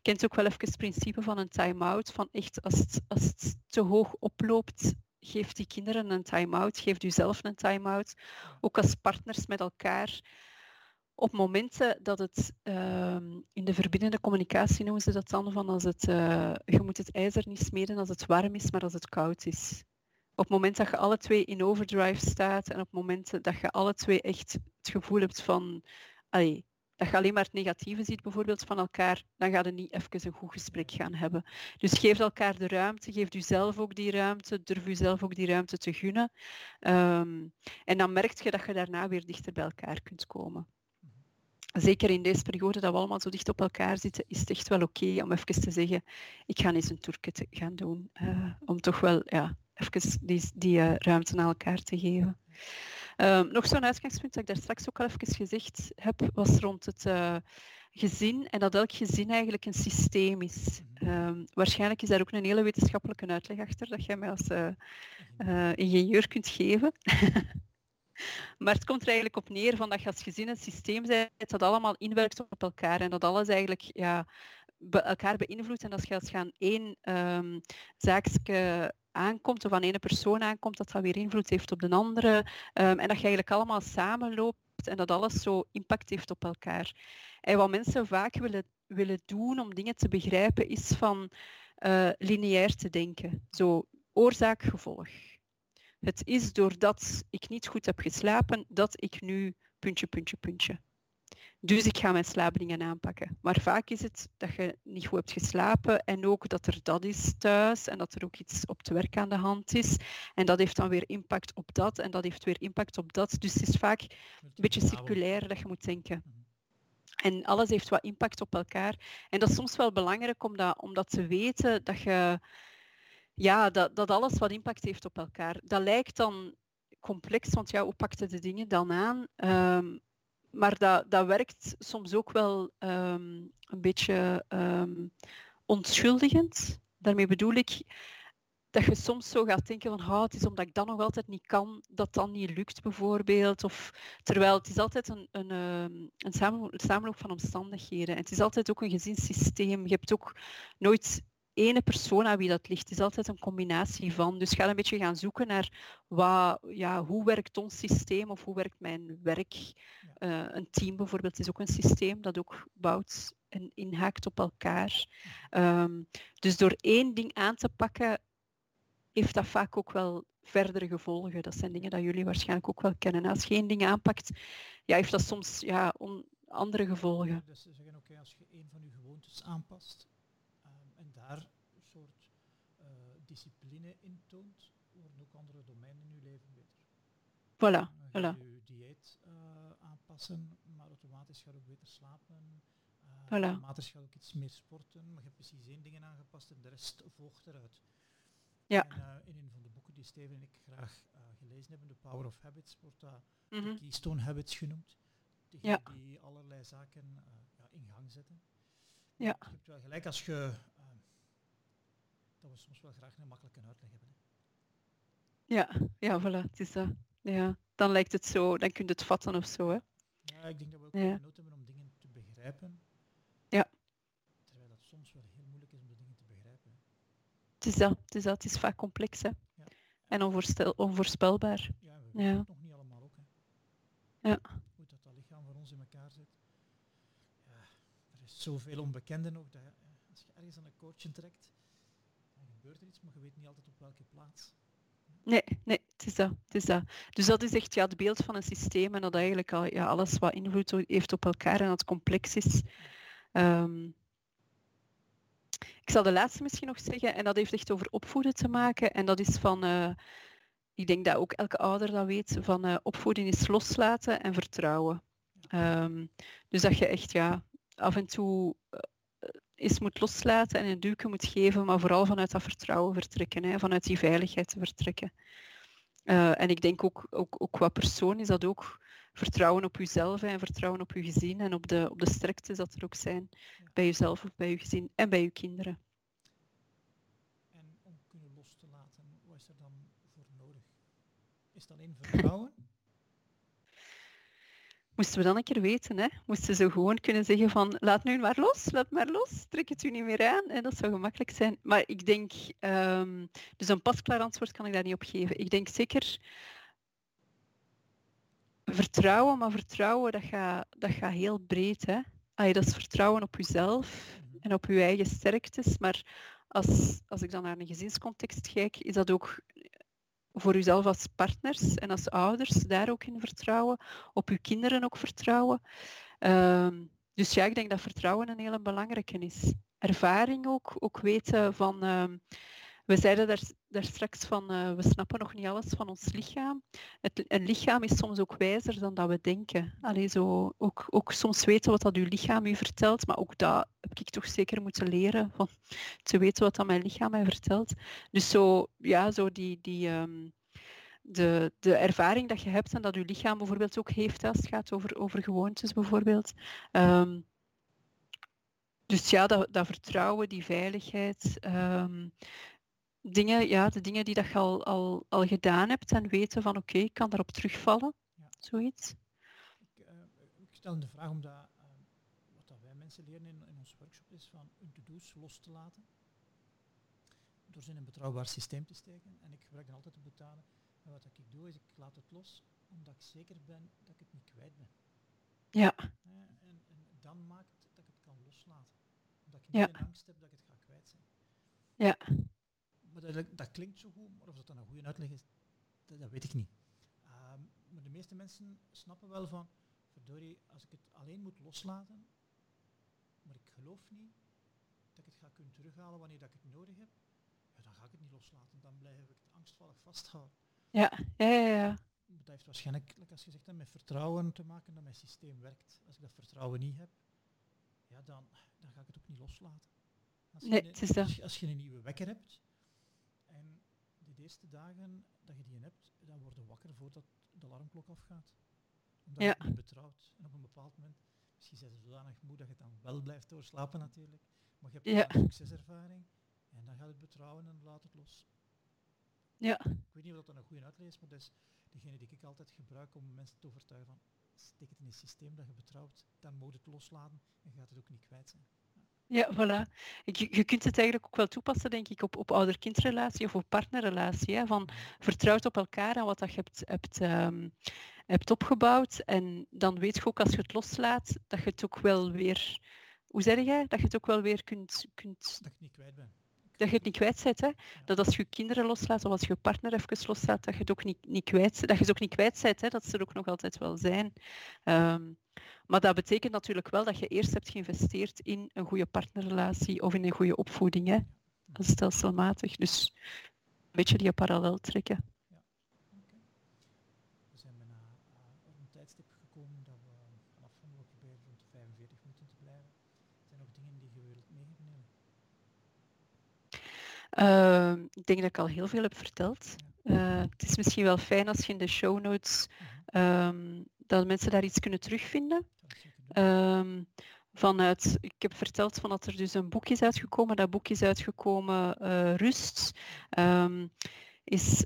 kent ook wel even het principe van een time-out. Van echt als het, als het te hoog oploopt, geeft die kinderen een time-out, geeft u zelf een time-out. Ook als partners met elkaar. Op momenten dat het uh, in de verbindende communicatie noemen ze dat dan van als het, uh, je moet het ijzer niet smeden als het warm is, maar als het koud is. Op het moment dat je alle twee in overdrive staat en op momenten dat je alle twee echt het gevoel hebt van allee, dat je alleen maar het negatieve ziet bijvoorbeeld van elkaar, dan ga je niet even een goed gesprek gaan hebben. Dus geef elkaar de ruimte, geef jezelf ook die ruimte, durf jezelf ook die ruimte te gunnen. Um, en dan merk je dat je daarna weer dichter bij elkaar kunt komen. Zeker in deze periode dat we allemaal zo dicht op elkaar zitten, is het echt wel oké om even te zeggen, ik ga eens een toerke gaan doen. Uh, om toch wel ja, even die, die uh, ruimte naar elkaar te geven. Um, nog zo'n uitgangspunt dat ik daar straks ook al even gezegd heb, was rond het uh, gezin en dat elk gezin eigenlijk een systeem is. Um, waarschijnlijk is daar ook een hele wetenschappelijke uitleg achter dat jij mij als uh, uh, ingenieur kunt geven. [LAUGHS] maar het komt er eigenlijk op neer van dat je als gezin een systeem bent dat allemaal inwerkt op elkaar en dat alles eigenlijk ja, be elkaar beïnvloedt. En als je als gaan één um, zaakje aankomt of aan ene persoon aankomt, dat dat weer invloed heeft op de andere. Ehm, en dat je eigenlijk allemaal samenloopt en dat alles zo impact heeft op elkaar. En wat mensen vaak willen, willen doen om dingen te begrijpen, is van uh, lineair te denken. Zo oorzaak-gevolg. Het is doordat ik niet goed heb geslapen dat ik nu puntje, puntje, puntje. Dus ik ga mijn slaapdingen aanpakken. Maar vaak is het dat je niet goed hebt geslapen en ook dat er dat is thuis en dat er ook iets op het werk aan de hand is. En dat heeft dan weer impact op dat en dat heeft weer impact op dat. Dus het is vaak een beetje circulair dat je moet denken. Mhm. En alles heeft wat impact op elkaar. En dat is soms wel belangrijk om dat, om dat te weten, dat, je, ja, dat, dat alles wat impact heeft op elkaar. Dat lijkt dan complex, want ja, hoe pakte de dingen dan aan? Ehm, maar dat, dat werkt soms ook wel ehm, een beetje um, ontschuldigend. Daarmee bedoel ik dat je soms zo gaat denken van oh, het is omdat ik dat nog altijd niet kan, dat dan niet lukt bijvoorbeeld. Of, terwijl het is altijd een, een, ehm, een samenloop van omstandigheden. En het is altijd ook een gezinssysteem. Je hebt ook nooit ene persoon aan wie dat ligt. Het is altijd een combinatie van. Dus ga een beetje gaan zoeken naar wat, ja, hoe werkt ons systeem of hoe werkt mijn werk. Uh, een team bijvoorbeeld is ook een systeem dat ook bouwt en inhaakt op elkaar. Um, dus door één ding aan te pakken, heeft dat vaak ook wel verdere gevolgen. Dat zijn dingen dat jullie waarschijnlijk ook wel kennen. Als je één ding aanpakt, ja, heeft dat soms ja, on, andere gevolgen. Dus ze zeggen, oké, als je één van je gewoontes aanpast, daar een soort uh, discipline in toont, worden ook andere domeinen in je leven beter. Voilà, uh, voilà. Je dieet uh, aanpassen, maar automatisch gaat ook beter slapen. Voilà. Automatisch gaat ook iets meer sporten, maar je hebt precies één ding aangepast en de rest volgt eruit. Ja. En, in een van de boeken die Steven en ik graag gelezen hebben, The Power of Habits, wordt dat mm -hmm. de Keystone Habits genoemd. Die, ja. die allerlei zaken ja, in gang zetten. Ja. Je hebt wel gelijk als je dat we soms wel graag een makkelijke uitleg hebben. Ja, ja, voilà, het is dat. Ja, dan lijkt het zo, dan kun je het vatten of zo, hè. Ja, ik denk dat we ook ja. nood hebben om dingen te begrijpen. Ja. Terwijl dat soms wel heel moeilijk is om de dingen te begrijpen. Het is dat, het is, dat. Het is vaak complex, hè. Ja. En onvoorstel, onvoorspelbaar. Ja, we weten het nog niet allemaal ook, hè. Ja. Hoe dat, dat lichaam voor ons in elkaar zit. Ja, er is zoveel onbekende nog, dat als je ergens aan een coachje trekt, gebeurt er iets, maar je weet niet altijd op welke plaats. Nee, nee, het is dat. Het is dat. Dus dat is echt ja, het beeld van een systeem en dat eigenlijk al, ja, alles wat invloed heeft op elkaar en dat complex is. Um, ik zal de laatste misschien nog zeggen, en dat heeft echt over opvoeden te maken. En dat is van, uh, ik denk dat ook elke ouder dat weet, van uh, opvoeden is loslaten en vertrouwen. Um, dus dat je echt ja, af en toe uh, is moet loslaten en een duwke moet geven, maar vooral vanuit dat vertrouwen vertrekken, hè, vanuit die veiligheid te vertrekken. Uh, en ik denk ook, ook, ook qua persoon is dat ook vertrouwen op jezelf en vertrouwen op je gezin en op de, op de sterktes dat er ook zijn ja. bij jezelf of bij je gezin en bij je kinderen. En om kunnen los te laten, wat is er dan voor nodig? Is dat alleen vertrouwen? Moesten we dan een keer weten. Hè? Moesten ze gewoon kunnen zeggen van laat nu maar los, laat maar los, trek het u niet meer aan. En dat zou gemakkelijk zijn. Maar ik denk, um, dus een pasklaar antwoord kan ik daar niet op geven. Ik denk zeker vertrouwen, maar vertrouwen dat gaat, dat gaat heel breed. Hè? Allee, dat is vertrouwen op jezelf en op je eigen sterktes. Maar als, als ik dan naar een gezinscontext kijk, is dat ook voor uzelf als partners en als ouders daar ook in vertrouwen, op uw kinderen ook vertrouwen. Uh, dus ja, ik denk dat vertrouwen een hele belangrijke is. Ervaring ook, ook weten van, uh, we zeiden daar, daar straks van, uh, we snappen nog niet alles van ons lichaam. Het, een lichaam is soms ook wijzer dan dat we denken. Allee, zo, ook, ook soms weten wat dat uw lichaam u vertelt, maar ook dat heb ik toch zeker moeten leren, van te weten wat dat mijn lichaam mij vertelt. Dus zo, ja, zo die, die, um, de, de ervaring dat je hebt en dat je lichaam bijvoorbeeld ook heeft als het gaat over, over gewoontes bijvoorbeeld. Um, dus ja, dat, dat vertrouwen, die veiligheid, um, dingen, ja, de dingen die dat je al, al, al gedaan hebt en weten van oké, okay, ik kan daarop terugvallen. Ja. Zoiets. Ik, uh, ik, stel de vraag omdat uh, wat dat wij mensen leren in, in ons workshop is van hun to-do's los te laten. door ze in een betrouwbaar systeem te steken. En ik gebruik dan altijd de betanen. En wat ik doe is, ik laat het los, omdat ik zeker ben dat ik het niet kwijt ben. Ja. En, en dan maakt dat ik het kan loslaten. Omdat ik niet Ja. angst heb dat ik het ga kwijt zijn. Ja. Maar dat, dat klinkt zo goed, maar of dat dan een goede uitleg is, dat, dat weet ik niet. Ehm, maar de meeste mensen snappen wel van, verdorie, als ik het alleen moet loslaten, maar ik geloof niet dat ik het ga kunnen terughalen wanneer dat ik het nodig heb, ja, dan ga ik het niet loslaten. Dan blijf ik het angstvallig vasthouden. Ja, ja, ja. ja. Dat heeft waarschijnlijk, als je zegt, met vertrouwen te maken dat mijn systeem werkt. Als ik dat vertrouwen niet heb, ja, dan, dan ga ik het ook niet loslaten. Als je, Nee, een- het is als je- als je een nieuwe wekker hebt de eerste dagen dat je die hebt, dan word je wakker voordat de alarmklok afgaat. Omdat Ja. je het niet betrouwt. En op een bepaald moment, misschien zijn ze zodanig moe dat je dan wel blijft doorslapen natuurlijk. Maar je hebt Ja. een succeservaring en dan gaat het betrouwen en laat het los. Ja. Ik weet niet of dat een goede uitleg is, maar dat is degene die ik altijd gebruik om mensen te overtuigen van steek het in een systeem dat je betrouwt, dan moet het loslaten en gaat het ook niet kwijt zijn. Ja, voilà. Je, je kunt het eigenlijk ook wel toepassen, denk ik, op, op ouder-kindrelatie of op partnerrelatie. Hè? Van vertrouwt op elkaar en wat dat je hebt, hebt, ehm, hebt opgebouwd. En dan weet je ook als je het loslaat, dat je het ook wel weer... Hoe zeg jij? Dat je het ook wel weer kunt... kunt Dat niet kwijt ben. Dat je het niet kwijt bent. Hè? Dat als je kinderen loslaat of als je partner even loslaat, dat je het ook niet, niet kwijt dat je ze ook niet kwijt bent, hè? dat ze er ook nog altijd wel zijn. Ehm, maar dat betekent natuurlijk wel dat je eerst hebt geïnvesteerd in een goede partnerrelatie of in een goede opvoeding. Hè? Stelselmatig. Dus een beetje die parallel trekken. Oké. We zijn bijna eh, op een tijdstip gekomen dat we vanaf van we proberen rond de 45 minuten te blijven. Zijn er nog dingen die je wilt meegeven? Ehm, ik denk dat ik al heel veel heb verteld. Eh, het is misschien wel fijn als je in de show notes ehm, dat mensen daar iets kunnen terugvinden. Ehm, vanuit, ik heb verteld van dat er dus een boek is uitgekomen. Dat boek is uitgekomen, eh, Rust. Is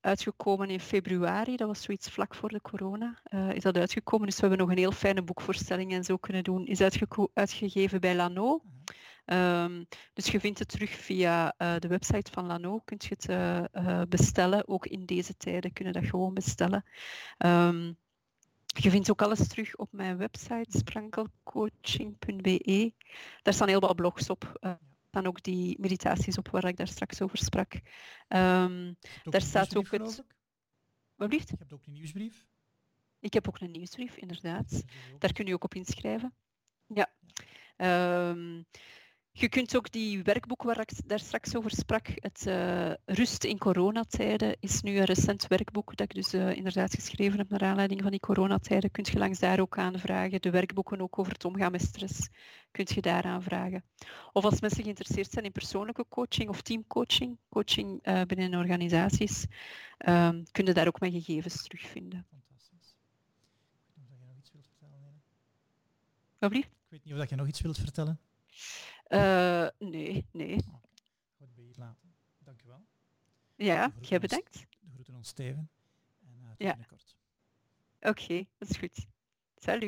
uitgekomen in februari, dat was zoiets vlak voor de corona, eh, is dat uitgekomen. Dus we hebben nog een heel fijne boekvoorstelling en zo kunnen doen. Is uitgegeven bij Lano. Ehm, dus je vindt het terug via eh, de website van Lano. Kunt je het eh, eh, bestellen. Ook in deze tijden kunnen dat gewoon bestellen. Ehm, je vindt ook alles terug op mijn website sprankelcoaching.be. Daar staan heel wat blogs op. Er staan ook die meditaties op waar ik daar straks over sprak. Hebt daar staat ook het- wat blieft? Je hebt ook een nieuwsbrief. Ik heb ook een nieuwsbrief, inderdaad. Daar kun je ook op inschrijven. Ja. Je kunt ook die werkboek waar ik daar straks over sprak, het eh, Rust in coronatijden, is nu een recent werkboek dat ik dus eh, inderdaad geschreven heb naar aanleiding van die coronatijden. Kunt je langs daar ook aanvragen. De werkboeken ook over het omgaan met stress, kunt je daar aanvragen. Of als mensen geïnteresseerd zijn in persoonlijke coaching of teamcoaching, coaching eh, binnen organisaties, ehm kun je daar ook mijn gegevens terugvinden. Fantastisch. Ik weet niet of je nog iets wilt vertellen? Ik weet niet of je nog iets wilt vertellen. Eh, nee, nee. Goed, bij hier laten. Dankjewel. Ja, groeten jij ons. bedankt. De groeten ons Steven. En uh, tot Ja. binnenkort. Oké, dat is goed. Salut.